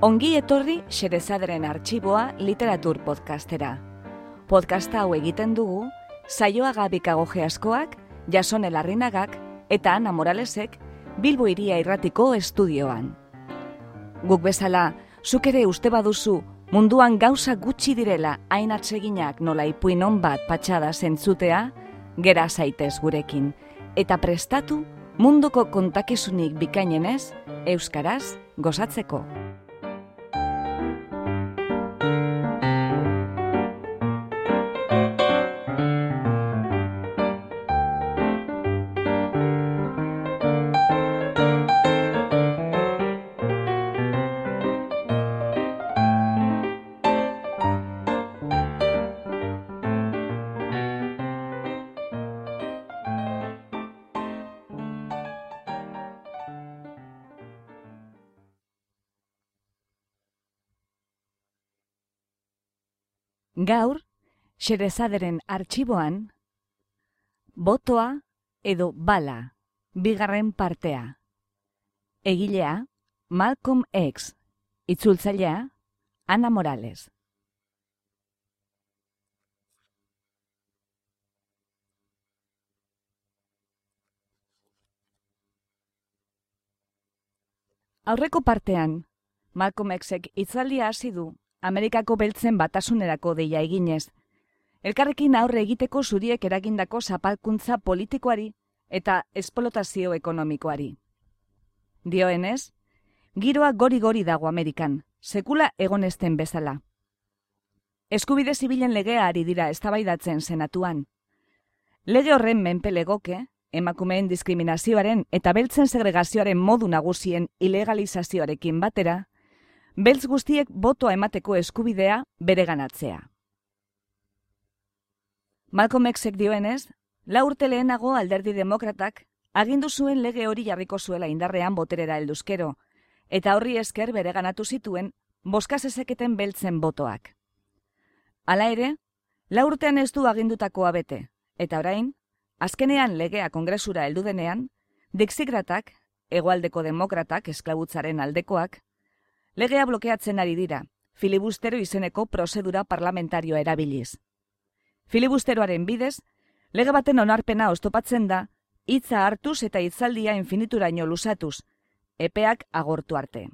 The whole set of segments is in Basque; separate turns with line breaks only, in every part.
Ongi etorri Xerezaderen arxiboa literatur podcastera. Podcasta hau egiten dugu, saioa gabikago geaskoak, jason elarrinagak eta Ana Moralesek Bilbo iria irratiko estudioan. Guk bezala, zuk ere uste baduzu munduan gauza gutxi direla hain atseginak nola ipuin bat patxada zentzutea, gera zaitez gurekin, eta prestatu munduko kontakizunik bikainenez, Euskaraz gozatzeko. Gaur, xerezaderen arxiboan, botoa edo bala, bigarren partea. Egilea, Malcolm X, itzultzailea, Ana Morales. Aurreko partean, Malcolm Xek itzaldia hasi du Amerikako beltzen batasunerako deia eginez. Elkarrekin aurre egiteko zuriek eragindako zapalkuntza politikoari eta esplotazio ekonomikoari. Dioenez, giroa gori-gori dago Amerikan, sekula egonesten bezala. Eskubide zibilen legea ari dira eztabaidatzen senatuan. Lege horren menpelegoke, emakumeen diskriminazioaren eta beltzen segregazioaren modu nagusien ilegalizazioarekin batera, beltz guztiek botoa emateko eskubidea bereganatzea. Malcolm Xek dioenez, la urte lehenago alderdi demokratak agindu zuen lege hori jarriko zuela indarrean boterera helduzkero, eta horri esker bereganatu zituen boskazezeketen beltzen botoak. Hala ere, la urtean ez du agindutakoa bete, eta orain, azkenean legea kongresura heldu denean, dixigratak, egoaldeko demokratak esklabutzaren aldekoak, legea blokeatzen ari dira, filibustero izeneko prozedura parlamentarioa erabiliz. Filibusteroaren bidez, lege baten onarpena oztopatzen da, hitza hartuz eta hitzaldia infinituraino lusatuz, epeak agortu arte.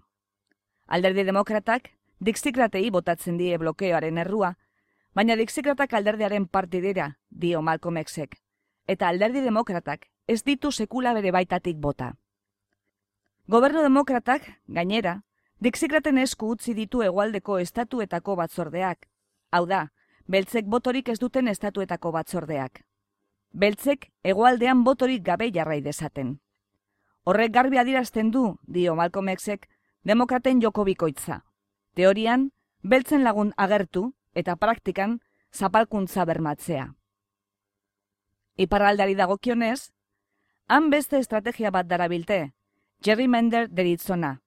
Alderdi demokratak, dixikratei botatzen die blokeoaren errua, baina dixikratak alderdiaren partidera, dio Malcolm Xek, eta alderdi demokratak ez ditu sekula bere baitatik bota. Gobernu demokratak, gainera, Dixikraten esku utzi ditu hegoaldeko estatuetako batzordeak. Hau da, beltzek botorik ez duten estatuetako batzordeak. Beltzek hegoaldean botorik gabe jarrai dezaten. Horrek garbi adirazten du, dio Malcolm Xek, demokraten joko bikoitza. Teorian, beltzen lagun agertu eta praktikan zapalkuntza bermatzea. Iparraldari dagokionez, han beste estrategia bat darabilte, Jerry Mender deritzona,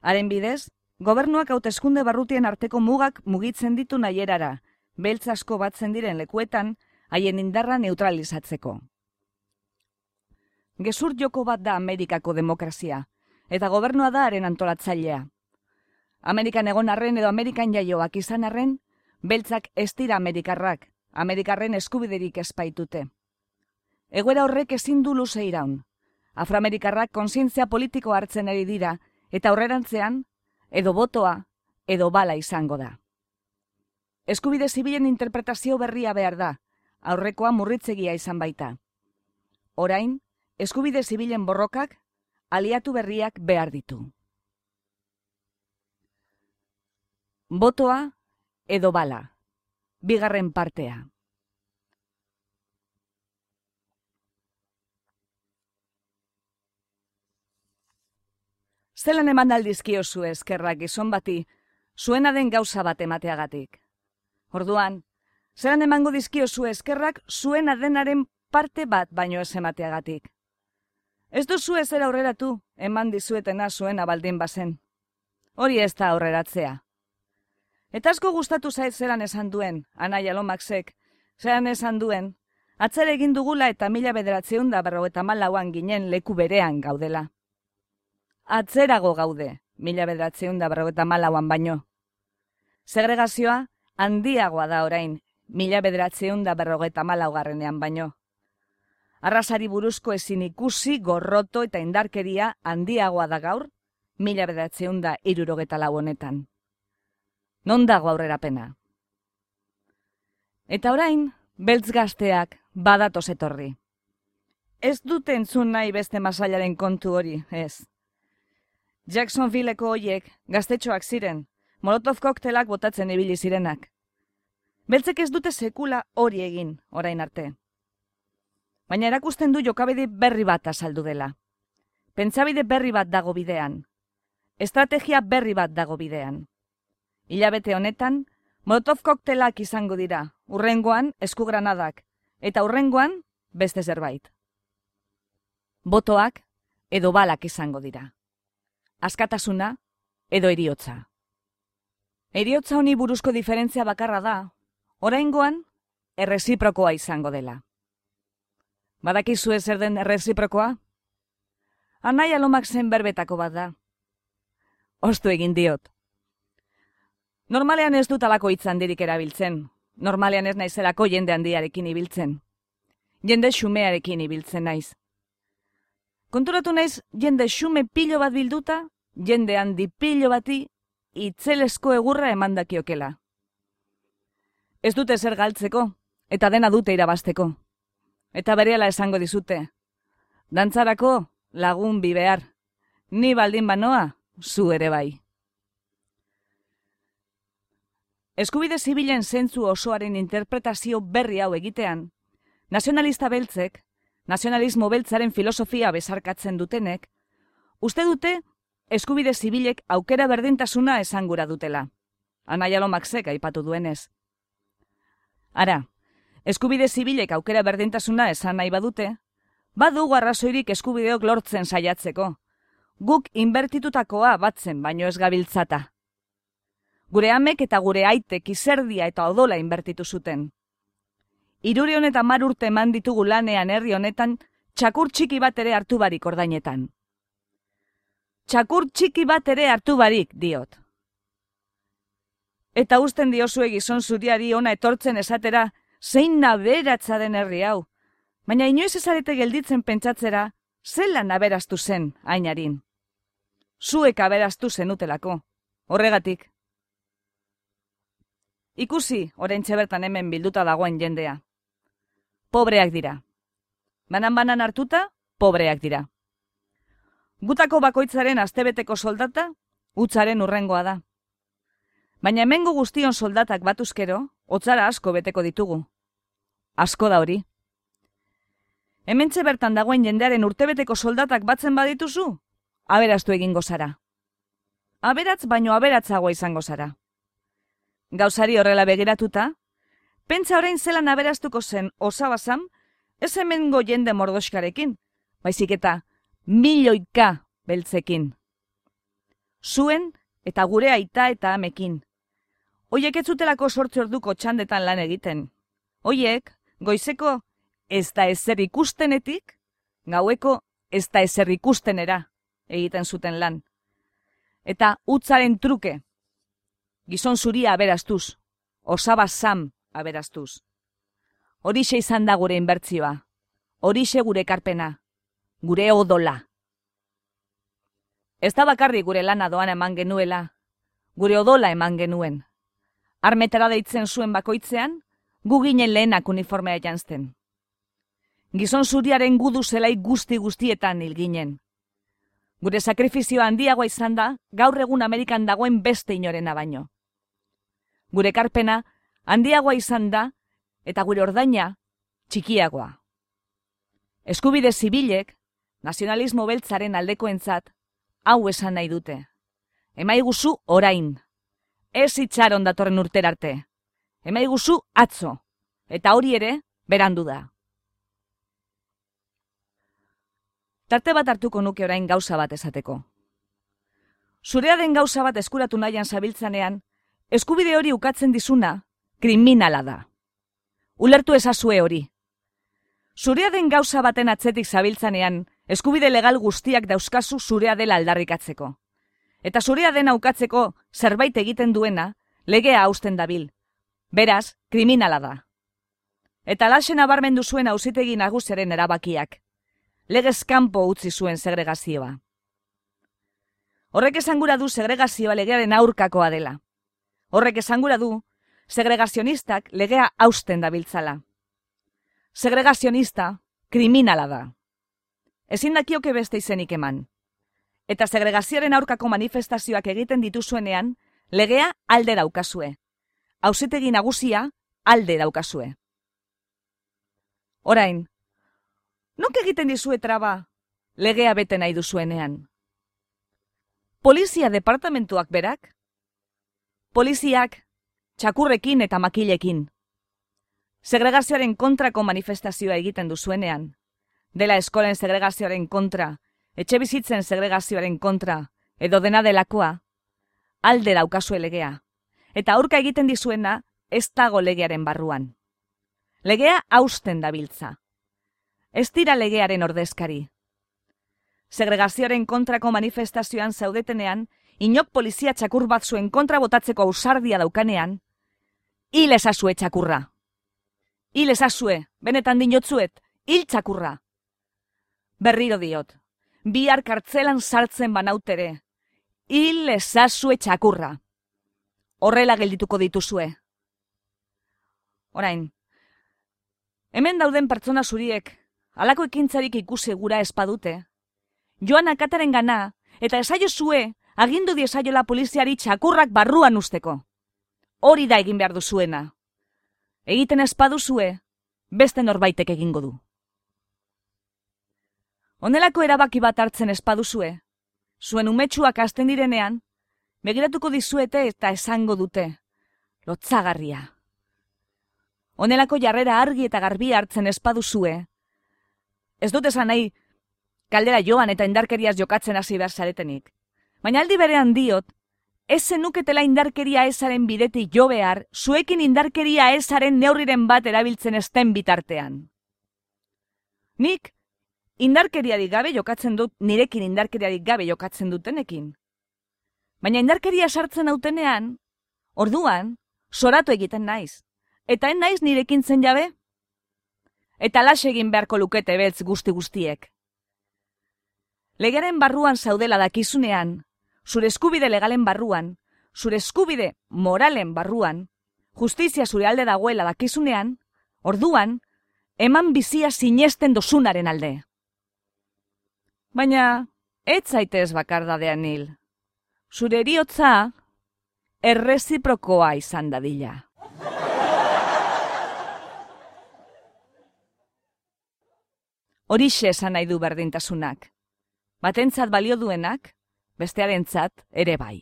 Haren bidez, gobernuak hauteskunde barrutien arteko mugak mugitzen ditu nahierara, beltz asko batzen diren lekuetan, haien indarra neutralizatzeko. Gezur joko bat da Amerikako demokrazia, eta gobernua da haren antolatzailea. Amerikan egon arren edo Amerikan jaioak izan arren, beltzak ez dira Amerikarrak, Amerikarren eskubiderik espaitute. Egoera horrek ezin du luze iraun. Afroamerikarrak konsientzia politiko hartzen ari dira, eta aurrerantzean, edo botoa, edo bala izango da. Eskubide zibilen interpretazio berria behar da, aurrekoa murritzegia izan baita. Orain, eskubide zibilen borrokak, aliatu berriak behar ditu. Botoa edo bala, bigarren partea. Zelan eman aldizkio zu eskerrak gizon bati, zuena den gauza bat emateagatik. Orduan, zelan emango dizkio zu eskerrak zuena denaren parte bat baino ez emateagatik. Ez du zu ezera aurreratu, eman dizuetena zuena baldin bazen. Hori ez da aurreratzea. Eta asko gustatu zait zelan esan duen, anai alomaksek, zelan esan duen, atzere egin dugula eta mila bederatzeun berro eta malauan ginen leku berean gaudela atzerago gaude, mila bedratzeun da berrogeta malauan baino. Segregazioa handiagoa da orain, mila bedratzeun da berrogeta malaugarrenean baino. Arrasari buruzko ezin ikusi, gorroto eta indarkeria handiagoa da gaur, mila bedratzeun da irurogeta lau honetan. Non dago aurrera pena? Eta orain, beltz gazteak badatoz etorri. Ez dute entzun nahi beste masailaren kontu hori, ez. Jacksonvilleko hoiek gaztetxoak ziren, molotov koktelak botatzen ibili zirenak. Beltzek ez dute sekula hori egin, orain arte. Baina erakusten du jokabide berri bat azaldu dela. Pentsabide berri bat dago bidean. Estrategia berri bat dago bidean. Ilabete honetan, molotov koktelak izango dira, urrengoan eskugranadak, eta urrengoan beste zerbait. Botoak edo balak izango dira. Askatasuna edo eriotza. Eriotza honi buruzko diferentzia bakarra da, oraingoan erreziprokoa izango dela. Badakizu zer den erreziprokoa? Anai alomak zen berbetako bat da. Ostu egin diot. Normalean ez dut alako hitzan dirik erabiltzen, normalean ez naizelako jende handiarekin ibiltzen. Jende xumearekin ibiltzen naiz. Konturatu naiz jende xume pilo bat bilduta, jende handi pilo bati itzelesko egurra emandakiokela. Ez dute zer galtzeko, eta dena dute irabasteko. Eta bereala esango dizute. Dantzarako lagun bi behar. Ni baldin banoa, zu ere bai. Eskubide zibilen zentzu osoaren interpretazio berri hau egitean, nazionalista beltzek, nazionalismo beltzaren filosofia bezarkatzen dutenek, uste dute eskubide zibilek aukera berdintasuna esangura dutela. Anaia lomaksek aipatu duenez. Ara, eskubide zibilek aukera berdintasuna esan nahi badute, badu arrazoirik eskubideok lortzen saiatzeko. Guk inbertitutakoa batzen baino ez gabiltzata. Gure amek eta gure aitek izerdia eta odola inbertitu zuten. Iruri honetan mar urte eman ditugu lanean herri honetan, txakur txiki bat ere hartu barik ordainetan. Txakur txiki bat ere hartu barik, diot. Eta usten diozue gizon zuriari ona etortzen esatera, zein naberatza den herri hau. Baina inoiz ezarete gelditzen pentsatzera, zelan aberaztu zen, ainarin. Zuek aberaztu zenutelako. Horregatik, Ikusi, orain bertan hemen bilduta dagoen jendea. Pobreak dira. Banan-banan hartuta, pobreak dira. Gutako bakoitzaren astebeteko soldata, utzaren urrengoa da. Baina hemengo guztion soldatak batuzkero, hotzara asko beteko ditugu. Asko da hori. Hementxe bertan dagoen jendearen urtebeteko soldatak batzen badituzu, aberaztu egingo zara. Aberatz baino aberatzagoa izango zara gauzari horrela begiratuta, pentsa orain zelan aberaztuko zen osabazan, ez hemengo jende mordoskarekin, baizik eta milioika beltzekin. Zuen eta gure aita eta amekin. Oiek ez zutelako sortze orduko txandetan lan egiten. Oiek, goizeko ez da ezer ikustenetik, gaueko ez da ezer ikustenera egiten zuten lan. Eta utzaren truke, gizon zuria aberastuz, osaba sam aberastuz. Horixe izan da gure inbertzioa, horixe gure karpena, gure odola. Ez da bakarri gure lana doan eman genuela, gure odola eman genuen. Armetara deitzen zuen bakoitzean, gu ginen lehenak uniformea jantzten. Gizon zuriaren gudu zelai guzti guztietan hil ginen. Gure sakrifizioa handiagoa izan da, gaur egun Amerikan dagoen beste inorena baino gure karpena handiagoa izan da eta gure ordaina txikiagoa. Eskubide zibilek, nazionalismo beltzaren aldekoentzat, hau esan nahi dute. Emaiguzu orain. Ez itxaron datorren urterarte. Emaiguzu atzo. Eta hori ere, berandu da. Tarte bat hartuko nuke orain gauza bat esateko. Zurea den gauza bat eskuratu nahian zabiltzanean, eskubide hori ukatzen dizuna, kriminala da. Ulertu ezazue hori. Zurea den gauza baten atzetik zabiltzanean, eskubide legal guztiak dauzkazu zurea dela aldarrikatzeko. eta zurea den aukatzeko zerbait egiten duena, legea hausten dabil. Beraz, kriminala da. Eta lasen abarmendu zuen auzitegi nagusiaren erabakiak. Legez kanpo utzi zuen segregazioa. Horrek esangura du segregazioa legearen aurkakoa dela. Horrek esangura du segregazionistak legea hausten dabiltzala. Segregazionista kriminala da. Ezin dakioke beste izenik eman. Eta segregazioaren aurkako manifestazioak egiten dituzuenean, legea alde daukazue. Hauzitegi nagusia alde daukazue. Orain, nonk egiten dizue traba legea bete nahi duzuenean? Polizia departamentuak berak? Poliziak txakurrekin eta makilekin. Segregazioaren kontrako manifestazioa egiten duzuenean. Dela eskolen segregazioaren kontra, etxe bizitzen segregazioaren kontra, edo dena delakoa, alde daukazue legea. Eta aurka egiten dizuena, ez dago legearen barruan. Legea hausten dabiltza. Ez dira legearen ordezkari. Segregazioaren kontrako manifestazioan zaudetenean, inok polizia txakur bat zuen kontra botatzeko ausardia daukanean, hil ezazue txakurra. Hil ezazue, benetan dinotzuet, hil txakurra. Berriro diot, bihar kartzelan sartzen banautere, hil ezazue txakurra. Horrela geldituko dituzue. Orain, hemen dauden pertsona zuriek, alako ekintzarik ikusi gura espadute, joan akataren gana, eta esaio zue, agindu diesaiola poliziari txakurrak barruan usteko. Hori da egin behar duzuena. Egiten espaduzue, beste norbaitek egingo du. Honelako erabaki bat hartzen espaduzue, zuen umetsuak hasten direnean, begiratuko dizuete eta esango dute, lotzagarria. Honelako jarrera argi eta garbi hartzen espaduzue, ez dut esan nahi, kaldera joan eta indarkeriaz jokatzen hasi behar zaretenik. Baina aldi berean diot, ez zenuketela indarkeria ezaren bidetik jo behar, zuekin indarkeria ezaren neurriren bat erabiltzen esten bitartean. Nik, indarkeriarik gabe jokatzen dut, nirekin indarkeriarik gabe jokatzen dutenekin. Baina indarkeria sartzen autenean, orduan, soratu egiten naiz. Eta en naiz nirekin zen jabe? Eta las egin beharko lukete beltz guzti guztiek. Legaren barruan zaudela dakizunean, zure eskubide legalen barruan, zure eskubide moralen barruan, justizia zure alde dagoela dakizunean, orduan, eman bizia sinesten dosunaren alde. Baina, ez zaitez bakardadean hil. Zure eriotza, erreziprokoa izan dadila. Horixe esan nahi du berdintasunak. Batentzat balio duenak, bestearentzat ere bai.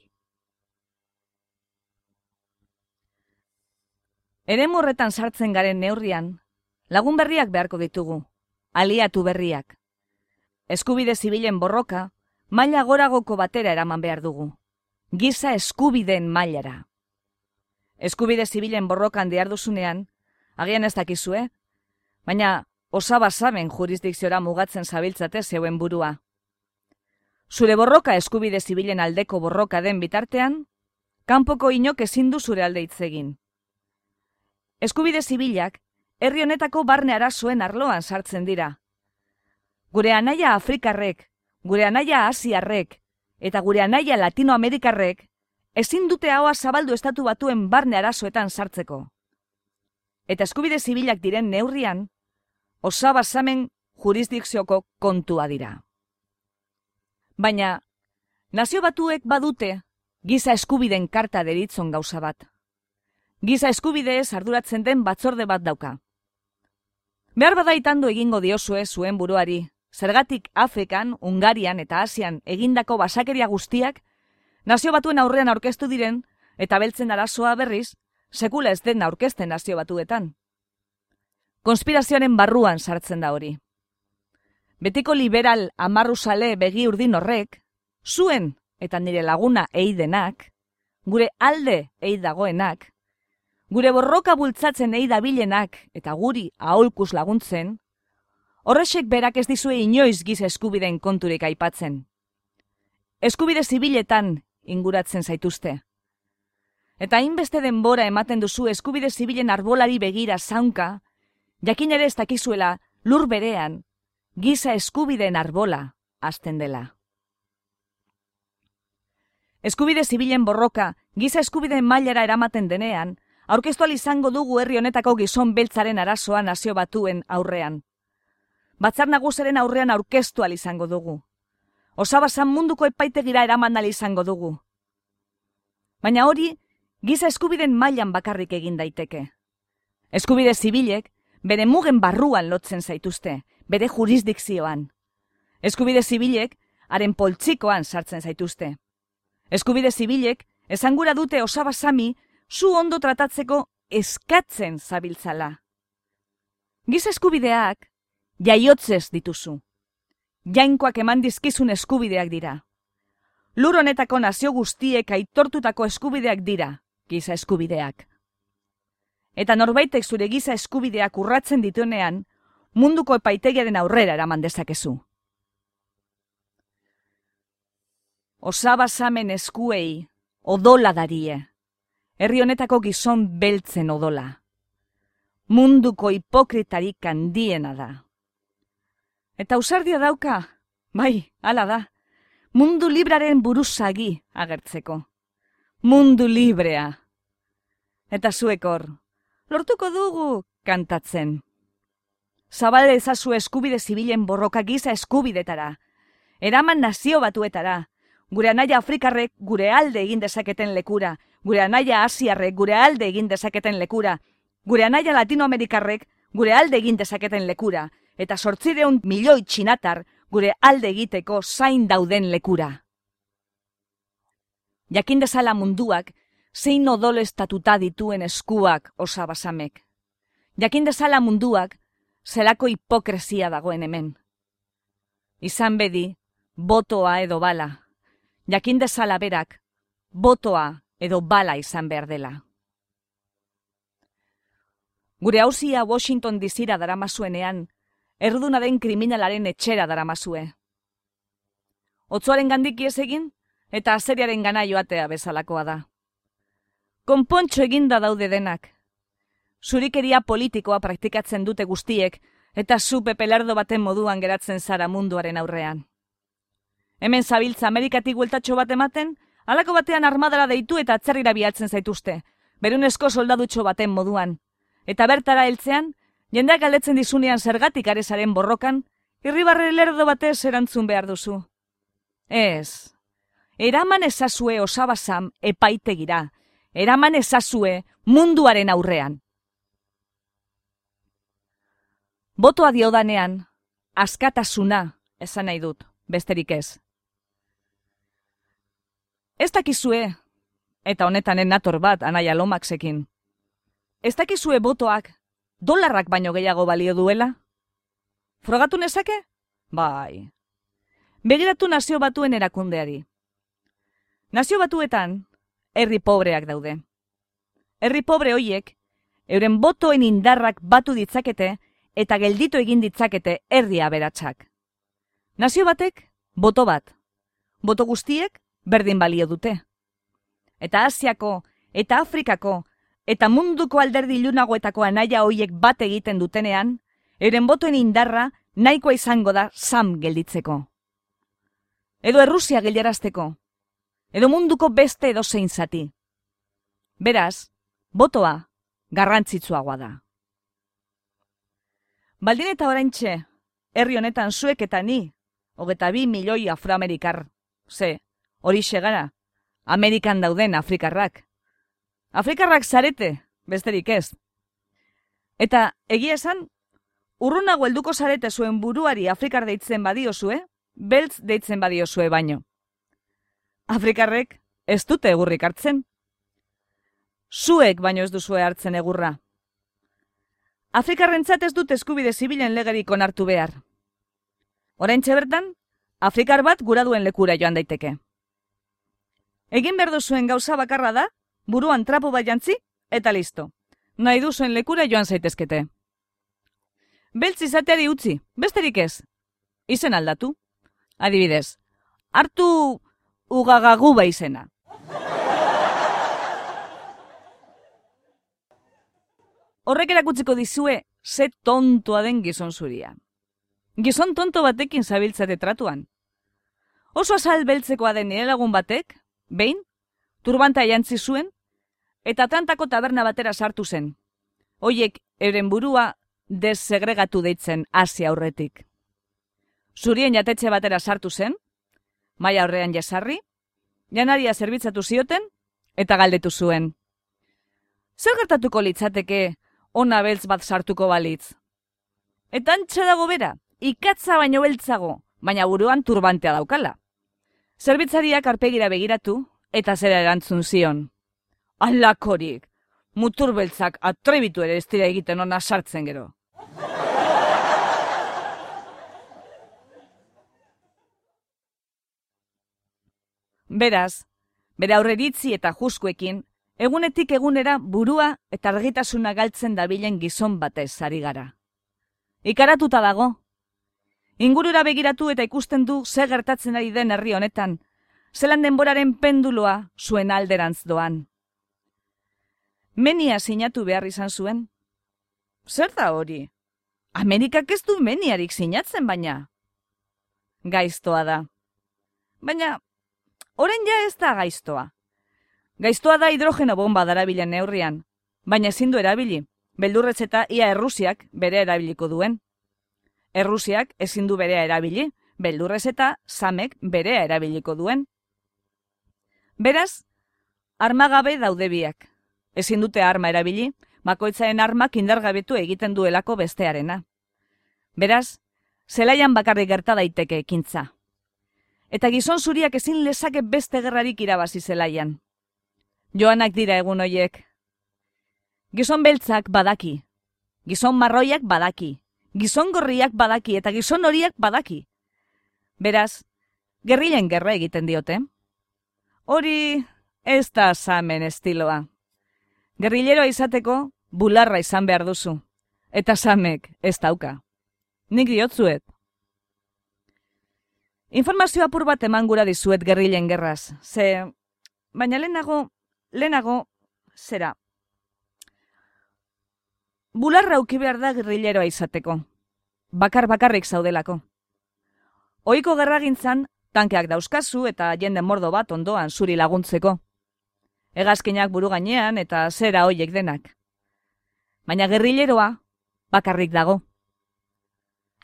Ere morretan sartzen garen neurrian, lagun berriak beharko ditugu, aliatu berriak. Eskubide zibilen borroka, maila goragoko batera eraman behar dugu. Giza eskubideen mailara. Eskubide zibilen borrokan diarduzunean, agian ez dakizue, baina osaba zaben jurisdikziora mugatzen zabiltzate zeuen burua. Zure borroka eskubide zibilen aldeko borroka den bitartean, kanpoko inok ezin du zure alde hitz egin. Eskubide zibilak herri honetako barne arazoen arloan sartzen dira. Gure anaia Afrikarrek, gure anaia Asiarrek eta gure anaia Latinoamerikarrek ezin dute haua zabaldu estatu batuen barne arazoetan sartzeko. Eta eskubide zibilak diren neurrian, osaba zamen jurisdikzioko kontua dira. Baina, nazio batuek badute giza eskubiden karta deritzon gauza bat. Giza eskubideez arduratzen den batzorde bat dauka. Behar badaitandu egingo diozue zuen buruari, zergatik Afrikan, Ungarian eta Asian egindako basakeria guztiak, nazio batuen aurrean aurkeztu diren, eta beltzen arazoa berriz, sekula ez den aurkezten nazio batuetan. Konspirazioaren barruan sartzen da hori betiko liberal amarruzale begi urdin horrek, zuen eta nire laguna eidenak, gure alde eidagoenak, gure borroka bultzatzen eidabilenak eta guri aholkus laguntzen, horresek berak ez dizue inoiz giz eskubideen konturik aipatzen. Eskubide zibiletan inguratzen zaituzte. Eta hainbeste denbora ematen duzu eskubide zibilen arbolari begira zaunka, jakin ere ez dakizuela lur berean, giza eskubideen arbola azten dela. Eskubide zibilen borroka, giza eskubideen mailara eramaten denean, aurkeztu izango dugu herri honetako gizon beltzaren arazoa nazio batuen aurrean. Batzar nagusaren aurrean aurkeztu izango dugu. Osabazan munduko epaitegira eraman izango dugu. Baina hori, giza eskubiden mailan bakarrik egin daiteke. Eskubide zibilek, bere mugen barruan lotzen zaituzte, bere jurisdikzioan. Eskubide zibilek, haren poltsikoan sartzen zaituzte. Eskubide zibilek, esangura dute osabazami, zu ondo tratatzeko eskatzen zabiltzala. Giz eskubideak, jaiotzez dituzu. Jainkoak eman dizkizun eskubideak dira. Lur honetako nazio guztiek aitortutako eskubideak dira, giza eskubideak. Eta norbaitek zure giza eskubideak urratzen dituenean, munduko epaitegiaren aurrera eraman dezakezu. Osaba samen eskuei, odola darie herri honetako gizon beltzen odola. Munduko hipokritarik handiena da. Eta usardia dauka, bai, hala da, mundu libraren buruzagi agertzeko. Mundu librea. Eta zuekor, lortuko dugu kantatzen. Zabale ezazu eskubide zibilen borroka giza eskubidetara. Eraman nazio batuetara. Gure anaia Afrikarrek gure alde egin dezaketen lekura, gure anaia asiarrek gure alde egin dezaketen lekura, gure anaia latinoamerikarrek gure alde egin dezaketen lekura, eta sortzireun milioi txinatar gure alde egiteko zain dauden lekura. Jakin dezala munduak, zein odol estatuta dituen eskuak osabasamek. Jakin dezala munduak, zelako hipokresia dagoen hemen. Izan bedi, botoa edo bala. Jakin dezala berak, botoa edo bala izan behar dela. Gure hausia Washington dizira daramasuenean, erduna den kriminalaren etxera daramazue. Otzoaren gandik ez egin, eta azeriaren gana joatea bezalakoa da. Konpontxo eginda daude denak. Zurikeria politikoa praktikatzen dute guztiek, eta zu pepelardo baten moduan geratzen zara munduaren aurrean. Hemen zabiltza Amerikatik gueltatxo bat ematen, Halako batean armadara deitu eta atzerrira bialtzen zaituzte, berunezko soldadutxo baten moduan. Eta bertara heltzean, jendeak galdetzen dizunean zergatik arezaren borrokan, irribarre lerdo batez erantzun behar duzu. Ez, eraman ezazue osabazam epaitegira, eraman ezazue munduaren aurrean. Botoa diodanean, askatasuna, esan nahi dut, besterik ez. Ez dakizue, eta honetan nator bat anaia lomaksekin. Ez dakizue botoak dolarrak baino gehiago balio duela? Frogatu nezake? Bai. Begiratu nazio batuen erakundeari. Nazio batuetan, herri pobreak daude. Herri pobre hoiek, euren botoen indarrak batu ditzakete eta gelditu egin ditzakete herri aberatsak. Nazio batek, boto bat. Boto guztiek, berdin balio dute. Eta Asiako, eta Afrikako, eta munduko alderdi lunagoetako anaia hoiek bat egiten dutenean, eren botoen indarra nahikoa izango da sam gelditzeko. Edo Errusia geldiarazteko. Edo munduko beste edo zein zati. Beraz, botoa garrantzitsuagoa da. Baldin eta oraintxe, herri honetan zuek eta ni, hogeta bi milioi afroamerikar, ze, hori segara, Amerikan dauden Afrikarrak. Afrikarrak zarete, besterik ez. Eta egia esan, urrunago helduko zarete zuen buruari Afrikar deitzen badiozue, beltz deitzen badiozue baino. Afrikarrek ez dute egurrik hartzen. Zuek baino ez duzue hartzen egurra. Afrikarrentzat ez dut eskubide zibilen legerik onartu behar. Orain bertan, Afrikar bat gura duen lekura joan daiteke. Egin berdo zuen gauza bakarra da, buruan trapo bat jantzi, eta listo. Nahi du zuen lekura joan zaitezkete. Beltz izateari utzi, besterik ez. Izen aldatu. Adibidez, hartu ugagagu izena. Horrek erakutziko dizue ze tontoa den gizon zuria. Gizon tonto batekin zabiltzate tratuan. Oso azal beltzekoa den nire lagun batek, behin, turbanta jantzi zuen, eta tantako taberna batera sartu zen. Hoiek, euren burua, desegregatu deitzen hasi aurretik. Zurien jatetxe batera sartu zen, maia aurrean jesarri, janaria zerbitzatu zioten, eta galdetu zuen. Zer gertatuko litzateke ona beltz bat sartuko balitz? Eta antxe dago bera, ikatza baino beltzago, baina buruan turbantea daukala. Zerbitzariak arpegira begiratu, eta zera erantzun zion. Alakorik, mutur beltzak atrebitu ere ez dira egiten ona sartzen gero. Beraz, bere aurreritzi eta juskuekin, egunetik egunera burua eta argitasuna galtzen dabilen gizon batez ari gara. Ikaratuta dago. Ingurura begiratu eta ikusten du ze gertatzen ari den herri honetan, zelan denboraren penduloa zuen alderantz doan. Menia sinatu behar izan zuen. Zer da hori? Amerikak ez du meniarik sinatzen baina. Gaiztoa da. Baina Oren ja ez da gaiztoa. Gaiztoa da hidrogeno bomba darabilen neurrian, baina ezin du erabili, beldurretz eta ia errusiak bere erabiliko duen. Errusiak ezin du berea erabili, beldurrez eta samek berea erabiliko duen. Beraz, armagabe daude biak. Ezin dute arma erabili, makoitzaen armak indargabetu egiten duelako bestearena. Beraz, zelaian bakarrik gerta daiteke ekintza eta gizon zuriak ezin lezake beste gerrarik irabazi zelaian. Joanak dira egun hoiek. Gizon beltzak badaki, gizon marroiak badaki, gizon gorriak badaki eta gizon horiak badaki. Beraz, gerrilen gerra egiten diote. Hori ez da samen estiloa. Gerrileroa izateko bularra izan behar duzu, eta samek ez dauka. Nik diotzuet, Informazio apur bat eman gura dizuet gerrilen gerraz, ze... Baina lehenago, lehenago, zera. Bularra uki behar da gerrileroa izateko. Bakar bakarrik zaudelako. Oiko gerragintzan, tankeak dauzkazu eta jende mordo bat ondoan zuri laguntzeko. Egazkinak buru gainean eta zera hoiek denak. Baina gerrileroa bakarrik dago.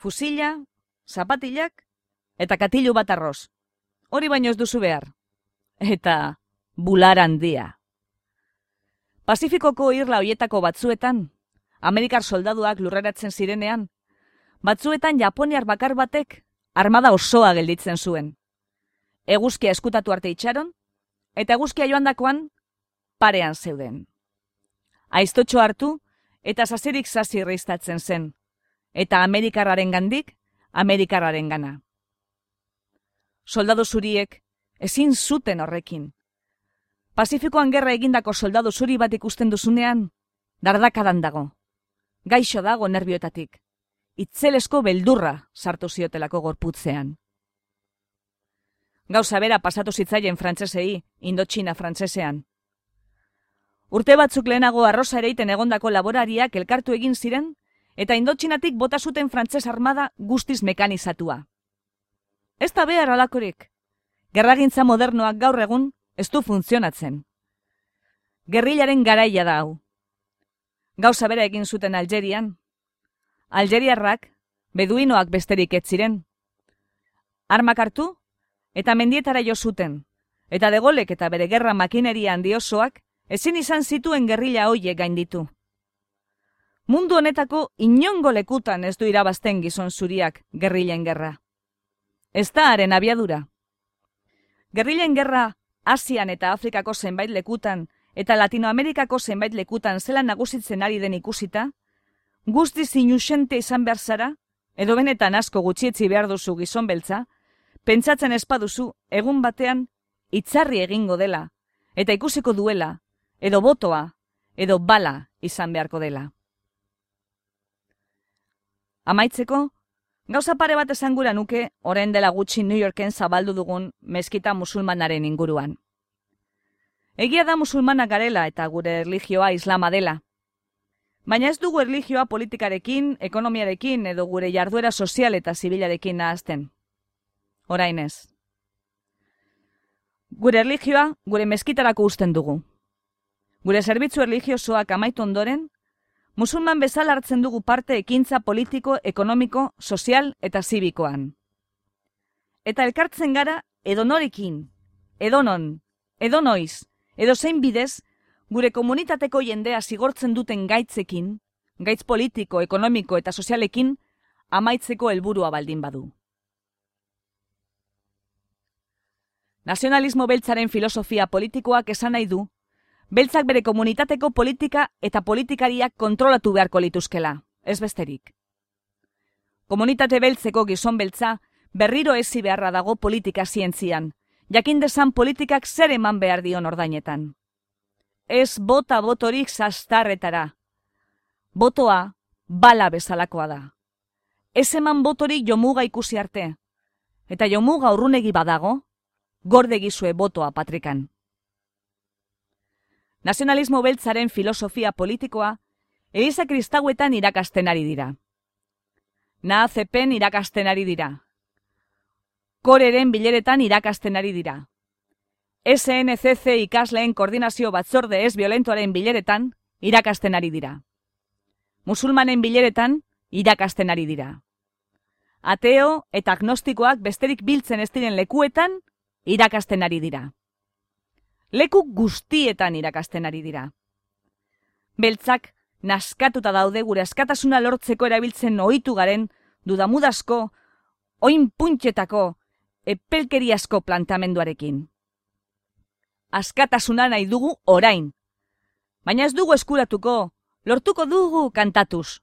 Fusila, zapatilak eta katilu bat arroz. Hori baino ez duzu behar. Eta bular handia. Pasifikoko irla hoietako batzuetan, Amerikar soldaduak lurreratzen zirenean, batzuetan Japoniar bakar batek armada osoa gelditzen zuen. Eguzkia eskutatu arte itxaron, eta eguzkia joandakoan parean zeuden. Aiztotxo hartu eta zazirik zazi irristatzen zen, eta Amerikarraren gandik, Amerikarraren gana soldado zuriek ezin zuten horrekin. Pasifikoan gerra egindako soldado zuri bat ikusten duzunean, dardakadan dago. Gaixo dago nervioetatik. Itzelesko beldurra sartu ziotelako gorputzean. Gauza bera pasatu zitzaien frantsesei, indotxina frantsesean. Urte batzuk lehenago arroza ereiten egondako laborariak elkartu egin ziren, eta indotxinatik bota zuten frantses armada guztiz mekanizatua. Ez da behar alakorik. Gerragintza modernoak gaur egun ez du funtzionatzen. Gerrilaren garaia da hau. Gauza bera egin zuten Algerian. Algeriarrak, beduinoak besterik ez ziren. Armak hartu eta mendietara jo zuten. Eta degolek eta bere gerra makineria handiosoak ezin izan zituen gerrila hoiek gainditu. Mundu honetako inongo lekutan ez du irabazten gizon zuriak gerrilen gerra ez da haren abiadura. Gerrilen gerra Asian eta Afrikako zenbait lekutan eta Latinoamerikako zenbait lekutan zela nagusitzen ari den ikusita, guzti zinusente izan behar zara, edo benetan asko gutxietzi behar duzu gizon beltza, pentsatzen espaduzu egun batean itzarri egingo dela, eta ikusiko duela, edo botoa, edo bala izan beharko dela. Amaitzeko, Gauza pare bat esan gura nuke, orain dela gutxi New Yorken zabaldu dugun meskita musulmanaren inguruan. Egia da musulmanak garela eta gure religioa islama dela. Baina ez dugu erlijioa politikarekin, ekonomiarekin edo gure jarduera sozial eta zibilarekin nahazten. Orain ez. Gure erlijioa gure meskitarako usten dugu. Gure zerbitzu erlijiosoak amaitu ondoren, musulman bezala hartzen dugu parte ekintza politiko, ekonomiko, sozial eta zibikoan. Eta elkartzen gara edonorekin, edonon, edonoiz, edo zein bidez, gure komunitateko jendea zigortzen duten gaitzekin, gaitz politiko, ekonomiko eta sozialekin, amaitzeko helburua baldin badu. Nazionalismo beltzaren filosofia politikoak esan nahi du, beltzak bere komunitateko politika eta politikariak kontrolatu beharko lituzkela, ez besterik. Komunitate beltzeko gizon beltza berriro ezi beharra dago politika zientzian, jakin desan politikak zer eman behar dion ordainetan. Ez bota botorik zastarretara. Botoa, bala bezalakoa da. Ez eman botorik jomuga ikusi arte. Eta jomuga urrunegi badago, gorde gizue botoa patrikan. Nazionalismo beltzaren filosofia politikoa, Eliza Kristauetan irakasten ari dira. Na zepen irakasten ari dira. Koreren bileretan irakasten ari dira. SNCC ikasleen koordinazio batzorde ez violentoaren bileretan irakasten ari dira. Musulmanen bileretan irakasten ari dira. Ateo eta agnostikoak besterik biltzen ez diren lekuetan irakasten ari dira. Leku guztietan irakasten ari dira. Beltzak, naskatuta daude gure askatasuna lortzeko erabiltzen ohitu garen dudamudazko, oin puntxetako, epelkeriazko plantamenduarekin. Askatasuna nahi dugu orain. Baina ez dugu eskuratuko, lortuko dugu kantatuz.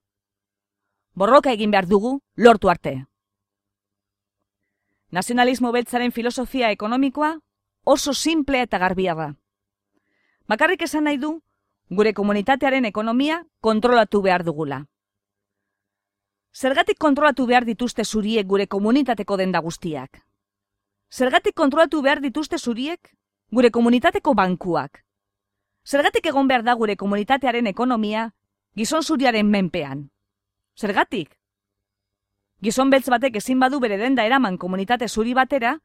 Borroka egin behar dugu, lortu arte. Nazionalismo beltzaren filosofia ekonomikoa oso simple eta garbia da. Bakarrik esan nahi du, gure komunitatearen ekonomia kontrolatu behar dugula. Zergatik kontrolatu behar dituzte zuriek gure komunitateko denda guztiak? Zergatik kontrolatu behar dituzte zuriek gure komunitateko bankuak? Zergatik egon behar da gure komunitatearen ekonomia gizon zuriaren menpean? Zergatik? Gizon beltz batek ezin badu bere denda eraman komunitate zuri batera,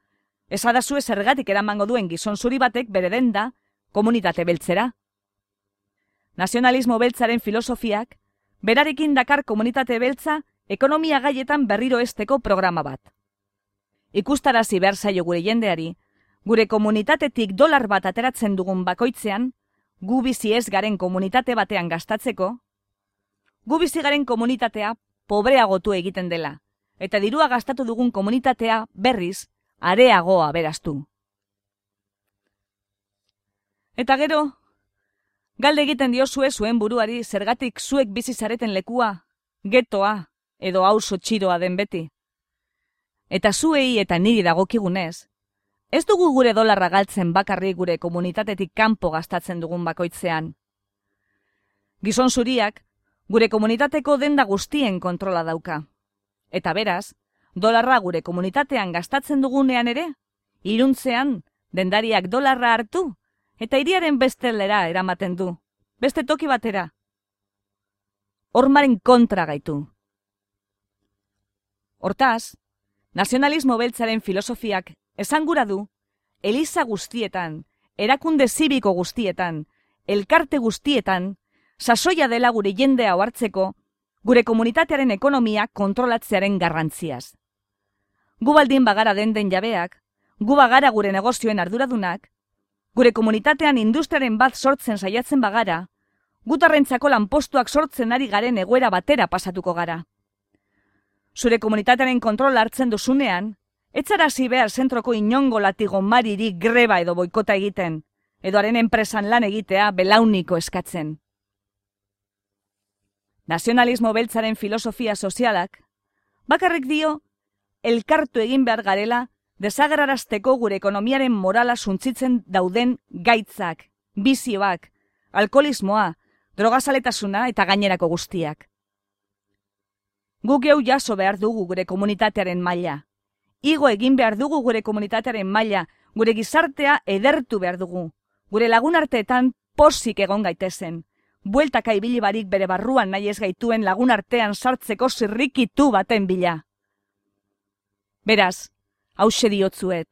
esadazue zergatik eramango duen gizon zuri batek bere denda komunitate beltzera. Nazionalismo beltzaren filosofiak, berarekin dakar komunitate beltza ekonomia gaietan berriro esteko programa bat. Ikustarazi behar zaio gure jendeari, gure komunitatetik dolar bat ateratzen dugun bakoitzean, gu bizi ez garen komunitate batean gastatzeko, gu bizi garen komunitatea pobreagotu egiten dela, eta dirua gastatu dugun komunitatea berriz areagoa beraztu. Eta gero, galde egiten diozue zuen buruari zergatik zuek bizi zareten lekua, getoa edo hauso txiroa den beti. Eta zuei eta niri dagokigunez, ez dugu gure dolarra galtzen bakarri gure komunitatetik kanpo gastatzen dugun bakoitzean. Gizon zuriak, gure komunitateko denda guztien kontrola dauka. Eta beraz, dolarra gure komunitatean gastatzen dugunean ere, iruntzean dendariak dolarra hartu eta iriaren bestelera eramaten du, beste toki batera. Hormaren kontra gaitu. Hortaz, nazionalismo beltzaren filosofiak esangura du, eliza guztietan, erakunde zibiko guztietan, elkarte guztietan, sasoia dela gure jendea hartzeko gure komunitatearen ekonomia kontrolatzearen garrantziaz. Gu baldin bagara den den jabeak, gu bagara gure negozioen arduradunak, gure komunitatean industriaren bat sortzen saiatzen bagara, gutarrentzako lanpostuak sortzen ari garen egoera batera pasatuko gara. Zure komunitatearen kontrol hartzen duzunean, etzara behar zentroko inongo latigo mariri greba edo boikota egiten, edo haren enpresan lan egitea belauniko eskatzen. Nazionalismo beltzaren filosofia sozialak, bakarrik dio, elkartu egin behar garela, desagrarazteko gure ekonomiaren morala suntzitzen dauden gaitzak, bizioak, alkoholismoa, drogazaletasuna eta gainerako guztiak. Guk geu jaso behar dugu gure komunitatearen maila. Igo egin behar dugu gure komunitatearen maila, gure gizartea edertu behar dugu. Gure lagunarteetan posik egon gaitezen, bueltaka ibili barik bere barruan nahi ez gaituen lagun artean sartzeko zirrikitu baten bila. Beraz, hause diotzuet.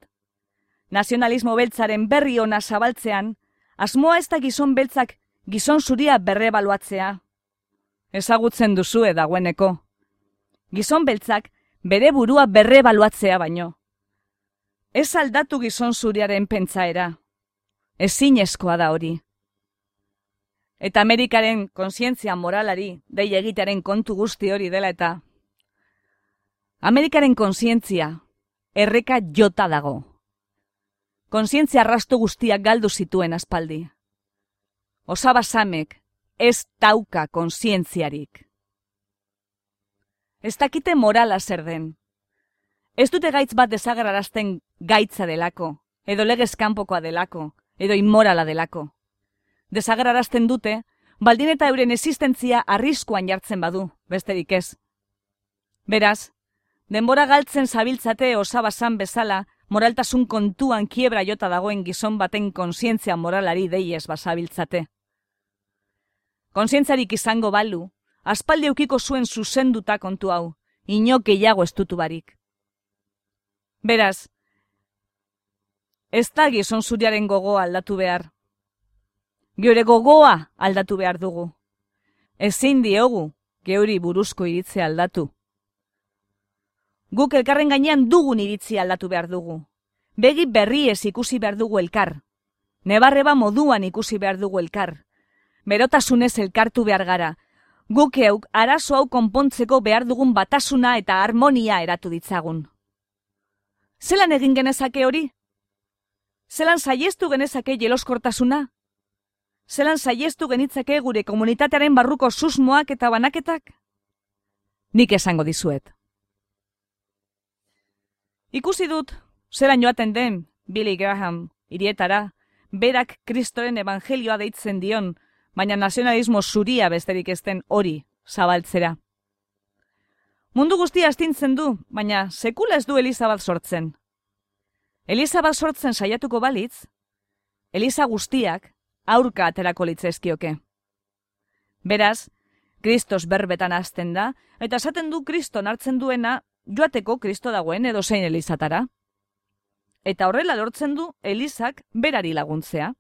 Nazionalismo beltzaren berri ona zabaltzean, asmoa ez da gizon beltzak gizon zuria berre baluatzea. Ezagutzen duzue dagoeneko. Gizon beltzak bere burua berre baluatzea baino. Ez aldatu gizon zuriaren pentsaera. Ezin eskoa da hori. Eta Amerikaren konsientzia moralari dei egitearen kontu guzti hori dela eta Amerikaren konsientzia erreka jota dago. Konsientzia arrastu guztiak galdu zituen aspaldi. Osaba samek ez tauka konsientziarik. Ez dakite morala zer den. Ez dute gaitz bat desagrarazten gaitza delako, edo legez kanpokoa delako, edo inmorala delako. Desagrarazten dute, baldin eta euren existentzia arriskuan jartzen badu, besterik ez. Beraz, denbora galtzen zabiltzate osabasan bezala, moraltasun kontuan kiebra jota dagoen gizon baten konsientzia moralari deiez basabiltzate. Konsientzarik izango balu, aspaldi eukiko zuen zuzenduta kontu hau, inok gehiago estutu barik. Beraz, ez da gizon zuriaren gogoa aldatu behar. Geure gogoa aldatu behar dugu. Ezin diogu, geuri buruzko iritze aldatu. Guk elkarren gainean dugun iritzi aldatu behar dugu. Begi berri ez ikusi behar dugu elkar. Nebarreba moduan ikusi behar dugu elkar. Berotasunez elkartu behar gara. Guk euk arazo hau konpontzeko behar dugun batasuna eta harmonia eratu ditzagun. Zelan egin genezake hori? Zelan saiestu genezake jeloskortasuna? Zelan saiestu genitzake gure komunitatearen barruko susmoak eta banaketak? Nik esango dizuet. Ikusi dut, zelan joaten den, Billy Graham, irietara, berak kristoren evangelioa deitzen dion, baina nazionalismo zuria besterik ezten hori zabaltzera. Mundu guztia astintzen du, baina sekula ez du Eliza bat sortzen. Eliza bat sortzen saiatuko balitz, Eliza guztiak aurka aterako litzezkioke. Beraz, Kristos berbetan hasten da, eta esaten du Kriston hartzen duena joateko Kristo dagoen edo zein Elizatara. Eta horrela lortzen du Elizak berari laguntzea.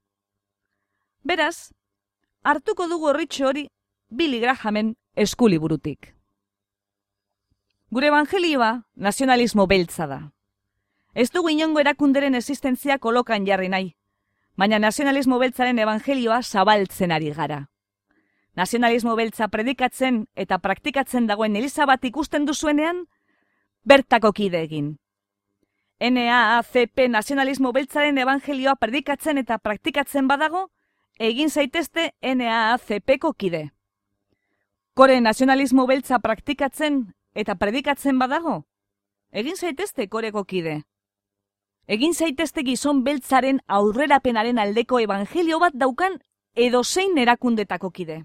Beraz, hartuko dugu horritxo hori Billy Grahamen eskuliburutik. Gure evangelioa nazionalismo beltza da. Ez dugu inongo erakunderen existentzia kolokan jarri nahi, baina nazionalismo beltzaren evangelioa zabaltzen ari gara. Nazionalismo beltza predikatzen eta praktikatzen dagoen Elizabat ikusten duzuenean, bertako kide egin. NAACP nazionalismo beltzaren evangelioa predikatzen eta praktikatzen badago, egin zaitezte NAACP-ko kide. Kore nazionalismo beltza praktikatzen eta predikatzen badago? Egin zaitezte koreko kide. Egin zaitezte gizon beltzaren aurrerapenaren aldeko evangelio bat daukan edo zein erakundetako kide.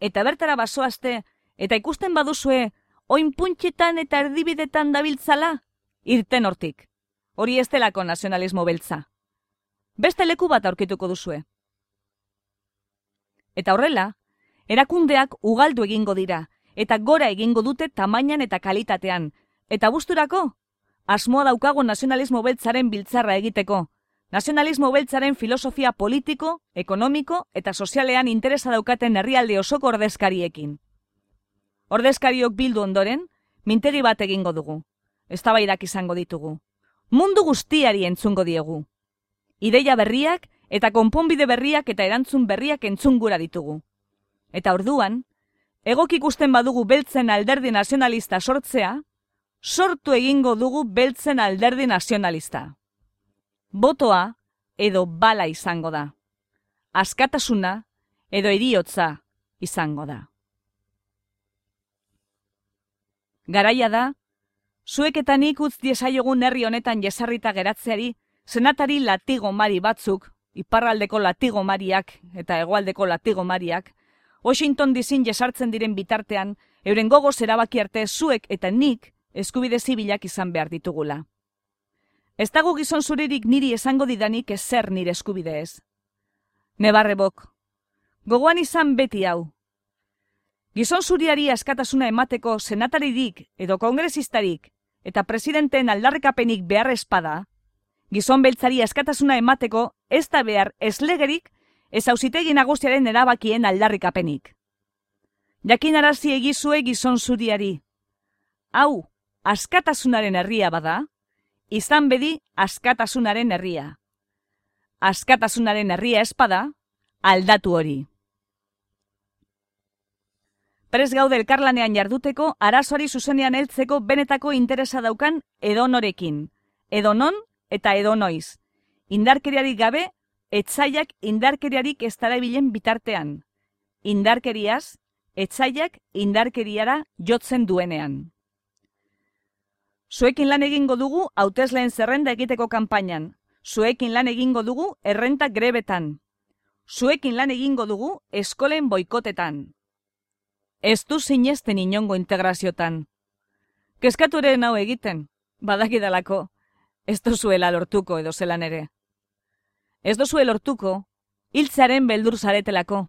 Eta bertara basoazte, eta ikusten baduzue, oin puntxetan eta erdibidetan dabiltzala, irten hortik. Hori ez delako nazionalismo beltza. Beste leku bat aurkituko duzue. Eta horrela, erakundeak ugaldu egingo dira, eta gora egingo dute tamainan eta kalitatean. Eta busturako, asmoa daukago nazionalismo beltzaren biltzarra egiteko. Nazionalismo beltzaren filosofia politiko, ekonomiko eta sozialean interesa daukaten herrialde osoko ordezkariekin. Ordezkariok bildu ondoren, mintegi bat egingo dugu. Eztabaidak izango ditugu. Mundu guztiari entzungo diegu. Ideia berriak eta konponbide berriak eta erantzun berriak entzungura ditugu. Eta orduan, egok ikusten badugu beltzen alderdi nazionalista sortzea, sortu egingo dugu beltzen alderdi nazionalista. Botoa edo bala izango da. Askatasuna edo eriotza izango da. Garaia da, zuek eta nik utz diesaiogun herri honetan jesarrita geratzeari, senatari latigo mari batzuk, iparraldeko latigo mariak eta hegoaldeko latigo mariak, Washington dizin jesartzen diren bitartean, euren gogo erabaki arte zuek eta nik eskubide zibilak izan behar ditugula. Ez dago gizon zuririk niri esango didanik ezer nire eskubide ez. Nebarrebok, Gogoan izan beti hau. Gizon zuriari askatasuna emateko senataridik edo kongresistarik eta presidenteen aldarrekapenik behar espada, gizon beltzari askatasuna emateko ez da behar eslegerik ez hausitegi nagusiaren erabakien aldarrikapenik. Jakin arazi egizue gizon zuriari. Hau, askatasunaren herria bada, izan bedi askatasunaren herria. Askatasunaren herria espada, aldatu hori. Prez gaude elkarlanean jarduteko, arazoari zuzenean heltzeko benetako interesa daukan edonorekin. Edonon eta edonoiz. Indarkeriarik gabe, etzaiak indarkeriarik ez bilen bitartean. Indarkeriaz, etzaiak indarkeriara jotzen duenean. Zuekin lan egingo dugu hautesleen zerrenda egiteko kanpainan. Zuekin lan egingo dugu errenta grebetan. Zuekin lan egingo dugu eskolen boikotetan. Ez du sinesten inongo integraziotan. Kezkatu ere nau egiten, badakidalako, ez zuela lortuko edo zelan ere. Ez zuela lortuko, hiltzaren beldur zaretelako.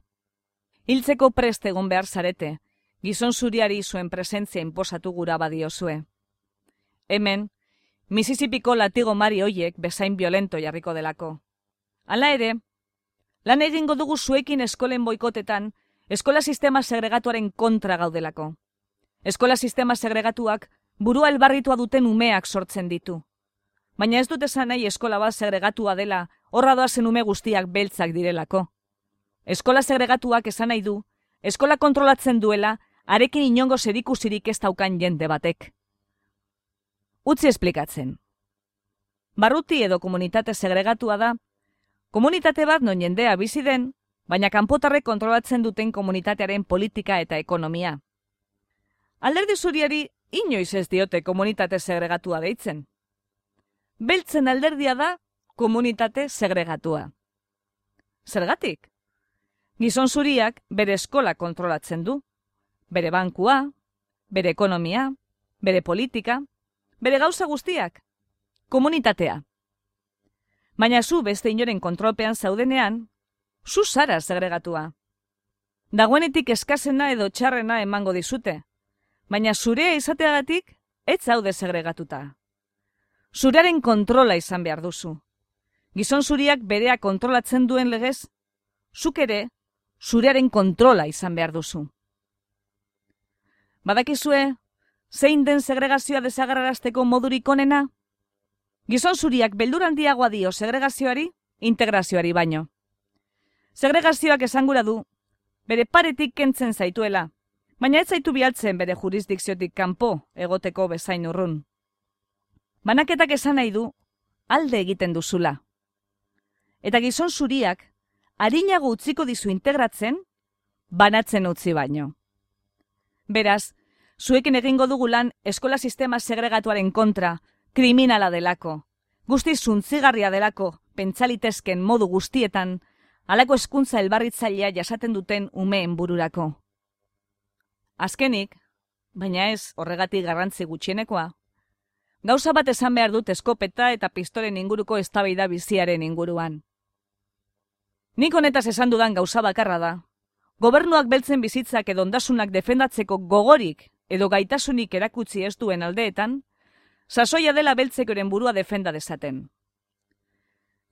Hiltzeko preste egon behar zarete, gizon zuriari zuen presentzia inposatu gura badiozue. Hemen, Mississippiko latigo mari hoiek bezain violento jarriko delako. Hala ere, lan egingo dugu zuekin eskolen boikotetan, eskola sistema segregatuaren kontra gaudelako. Eskola sistema segregatuak burua elbarritua duten umeak sortzen ditu. Baina ez dut esan nahi eskola bat segregatua dela, horra doazen ume guztiak beltzak direlako. Eskola segregatuak esan nahi du, eskola kontrolatzen duela, arekin inongo zerikusirik ez daukan jende batek. Utzi esplikatzen. Barruti edo komunitate segregatua da, komunitate bat non jendea bizi den, baina kanpotarrek kontrolatzen duten komunitatearen politika eta ekonomia. Alderdi zuriari inoiz ez diote komunitate segregatua deitzen. Beltzen alderdia da komunitate segregatua. Zergatik? Gizon zuriak bere eskola kontrolatzen du. Bere bankua, bere ekonomia, bere politika, bere gauza guztiak. Komunitatea. Baina zu beste inoren kontrolpean zaudenean, zu zara segregatua. Dagoenetik eskazena edo txarrena emango dizute, baina zurea izateagatik ez zaude segregatuta. Zurearen kontrola izan behar duzu. Gizon zuriak berea kontrolatzen duen legez, zuk ere zurearen kontrola izan behar duzu. Badakizue, zein den segregazioa desagarrarazteko modurik onena? Gizon zuriak belduraldiagoa dio segregazioari, integrazioari baino. Segregazioak esangura du, bere paretik kentzen zaituela, baina ez zaitu bialtzen bere jurisdikziotik kanpo egoteko bezain urrun. Banaketak esan nahi du, alde egiten duzula. Eta gizon zuriak, harinago utziko dizu integratzen, banatzen utzi baino. Beraz, zuekin egingo dugu lan eskola sistema segregatuaren kontra, kriminala delako, guzti zuntzigarria delako, pentsalitezken modu guztietan, alako eskuntza elbarritzailea jasaten duten umeen bururako. Azkenik, baina ez horregatik garrantzi gutxienekoa, gauza bat esan behar dut eskopeta eta pistolen inguruko eztabaida biziaren inguruan. Nik honetaz esan dudan gauza bakarra da, gobernuak beltzen bizitzak edo ondasunak defendatzeko gogorik edo gaitasunik erakutsi ez duen aldeetan, sasoia dela beltzekoren burua defenda dezaten.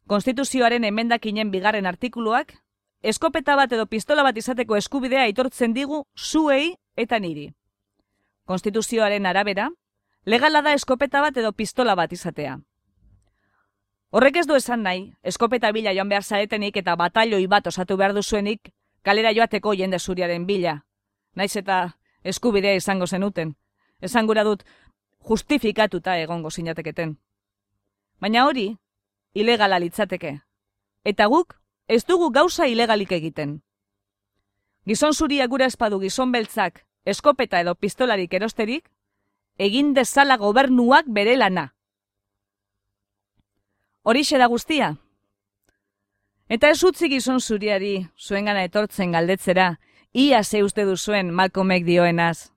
Konstituzioaren emendakinen bigarren artikuluak, eskopeta bat edo pistola bat izateko eskubidea aitortzen digu zuei eta niri. Konstituzioaren arabera, legala da eskopeta bat edo pistola bat izatea. Horrek ez du esan nahi, eskopeta bila joan behar zaretenik eta batalioi bat osatu behar duzuenik, kalera joateko jende zuriaren bila. Naiz eta eskubidea izango zenuten. Esangura dut, justifikatuta egongo zinateketen. Baina hori, ilegala litzateke. Eta guk, ez dugu gauza ilegalik egiten. Gizon zuria gura espadu gizon beltzak, eskopeta edo pistolarik erosterik, egin dezala gobernuak bere lana. Horixe da guztia. Eta ez utzi gizon zuriari, zuen gana etortzen galdetzera, ia ze uste duzuen Malcolmek dioenaz.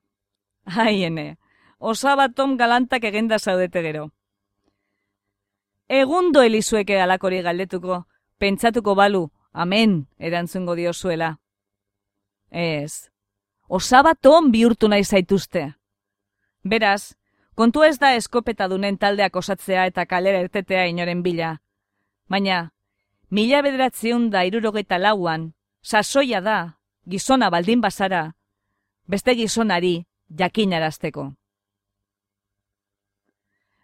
Haiene, osabatom galantak egenda zaudete gero. Egundo elizueke alakori galdetuko, pentsatuko balu, amen, erantzungo diozuela. Ez, osaba ton bihurtu nahi zaituzte. Beraz, kontu ez da eskopeta dunen taldeak osatzea eta kalera ertetea inoren bila. Baina, mila bederatzeun da irurogeita lauan, sasoia da, gizona baldin bazara, beste gizonari jakinarazteko.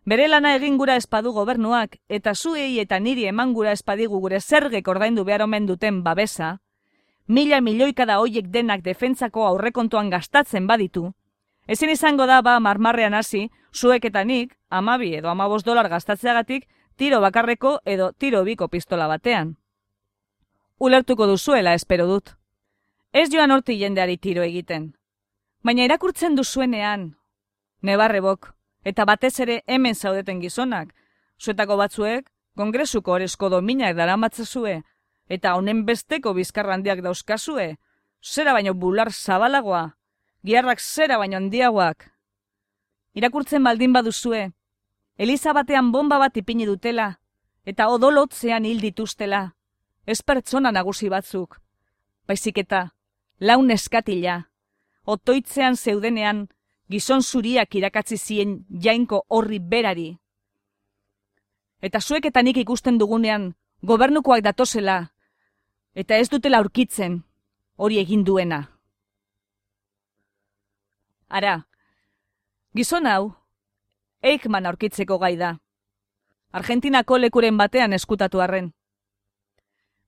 Bere lana egin gura espadu gobernuak eta zuei eta niri eman gura espadigu gure zergek ordaindu behar omen duten babesa, mila milioika da hoiek denak defentzako aurrekontuan gastatzen baditu, ezin izango da ba marmarrean hasi, zuek eta nik, amabi edo amabos dolar gastatzeagatik, tiro bakarreko edo tiro biko pistola batean. Ulertuko duzuela espero dut. Ez joan horti jendeari tiro egiten. Baina irakurtzen duzuenean, nebarrebok, eta batez ere hemen zaudeten gizonak, zuetako batzuek, kongresuko orezko dominak daramatzazue, eta honen besteko bizkarrandiak dauzkazue, zera baino bular zabalagoa, giarrak zera baino handiagoak. Irakurtzen baldin baduzue, Eliza batean bomba bat ipini dutela, eta odolotzean hil dituztela, ez pertsona nagusi batzuk, baizik eta laun eskatila, otoitzean zeudenean gizon zuriak irakatzi zien jainko horri berari. Eta zuek eta nik ikusten dugunean gobernukoak datosela, eta ez dutela aurkitzen hori egin duena. Ara, gizon hau, Eichmann aurkitzeko gai da. Argentinako lekuren batean eskutatu arren.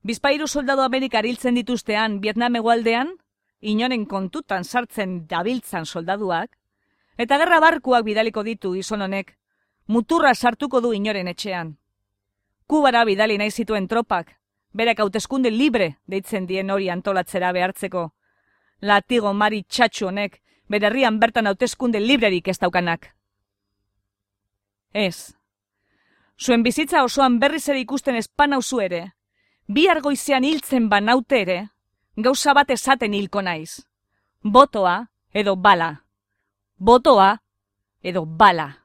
Bizpairu soldado Amerika hiltzen dituztean Vietnam egualdean, inoren kontutan sartzen dabiltzan soldaduak, eta gerra barkuak bidaliko ditu gizon honek, muturra sartuko du inoren etxean. Kubara bidali nahi zituen tropak, berak hauteskunde libre deitzen dien hori antolatzera behartzeko. Latigo mari txatxu honek, bere herrian bertan hauteskunde librerik ez daukanak. Ez. Zuen bizitza osoan berriz ere ikusten espan hauzu ere, bi argoizean hiltzen banaute ere, gauza bat esaten hilko naiz. Botoa edo bala. Botoa edo bala.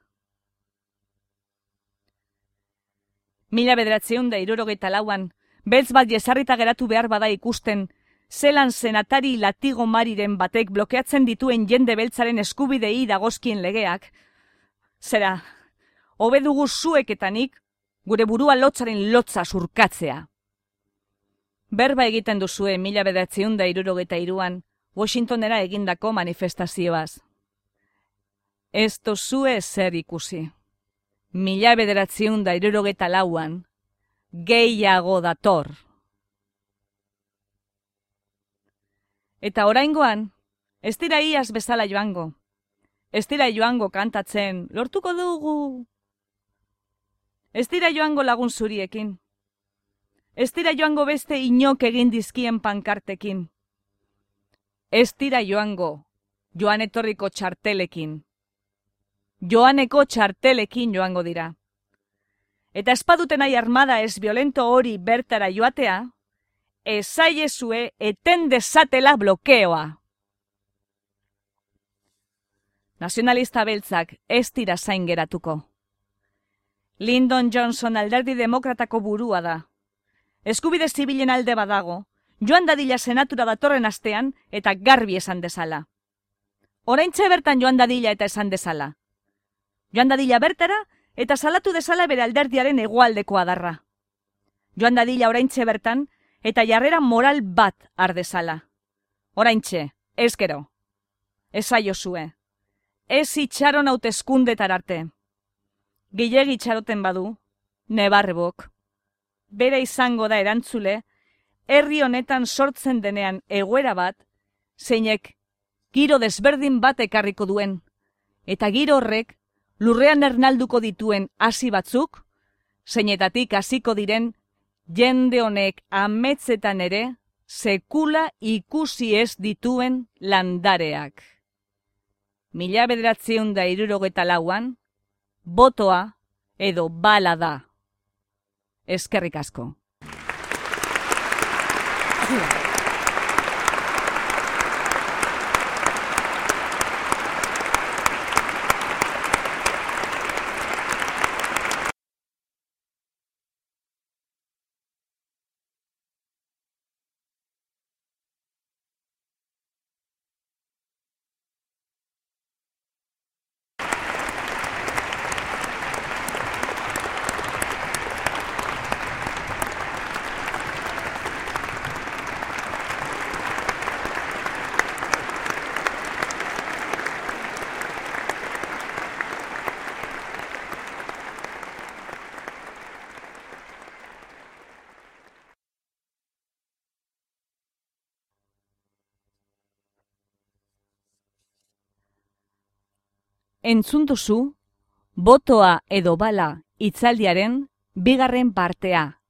Mila bederatzeun da irurogeita lauan, beltz bat jesarrita geratu behar bada ikusten, zelan senatari latigo mariren batek blokeatzen dituen jende beltzaren eskubidei dagozkien legeak, zera, hobedugu zueketanik, gure burua lotzaren lotza surkatzea. Berba egiten duzue mila bedatzeun da irurogeta iruan, Washingtonera egindako manifestazioaz. Ez tozue zer ikusi. Mila bederatzeun da irurogeta lauan, gehiago dator. Eta oraingoan, ez dira iaz bezala joango. Ez dira joango kantatzen, lortuko dugu, Ez dira joango lagun zuriekin. Ez dira joango beste inok egin dizkien pankartekin. Ez dira joango joan etorriko txartelekin. Joaneko txartelekin joango dira. Eta espaduten nahi armada ez violento hori bertara joatea, ezaiezue eten desatela blokeoa. Nazionalista beltzak ez dira zain geratuko. Lyndon Johnson alderdi demokratako burua da. Eskubide zibilen alde badago, joan dadila senatura datorren astean eta garbi esan dezala. Oraintxe bertan joan dadila eta esan dezala. Joan dadila bertara eta salatu dezala bere alderdiaren egualdeko adarra. Joan dadila oraintxe bertan eta jarrera moral bat ardezala. Oraintxe, ez gero. Ez aio zue. Ez itxaron hautezkundetar arte gehiagi txaroten badu, nebarrebok. Bere izango da erantzule, herri honetan sortzen denean egoera bat, zeinek giro desberdin bat ekarriko duen, eta giro horrek lurrean ernalduko dituen hasi batzuk, zeinetatik hasiko diren jende honek ametzetan ere sekula ikusi ez dituen landareak. Mila bederatzeun da irurogeta lauan, botoa edo bala da. Eskerrik asko. Entzunduzu, botoa edo bala itzaldiaren bigarren partea.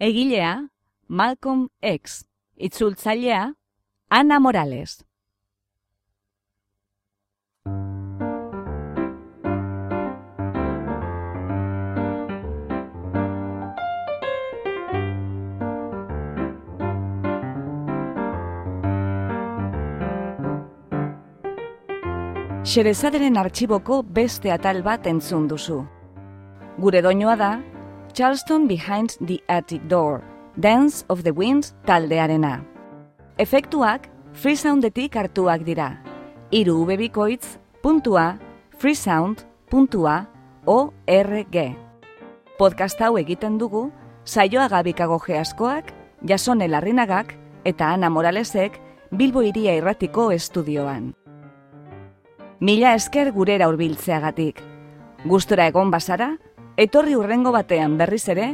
Egilea, Malcolm X. Itzultzailea, Ana Morales. Xerezaderen artxiboko beste atal bat entzun duzu. Gure doinoa da, Charleston Behind the Attic Door, Dance of the Winds taldearena. Efektuak freesoundetik hartuak dira. Iru ubebikoitz puntua freesound.org. Podcast hau egiten dugu, saioa gabikago geaskoak, jasone larrinagak eta Ana Moralesek Bilbo iria irratiko estudioan. Mila esker gurera hurbiltzeagatik. Gustora egon bazara, etorri urrengo batean berriz ere,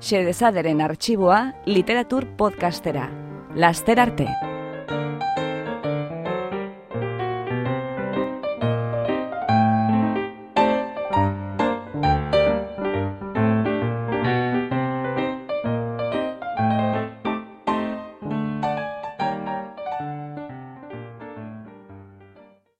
xedezaderen arxiboa literatur podcastera. Laster arte!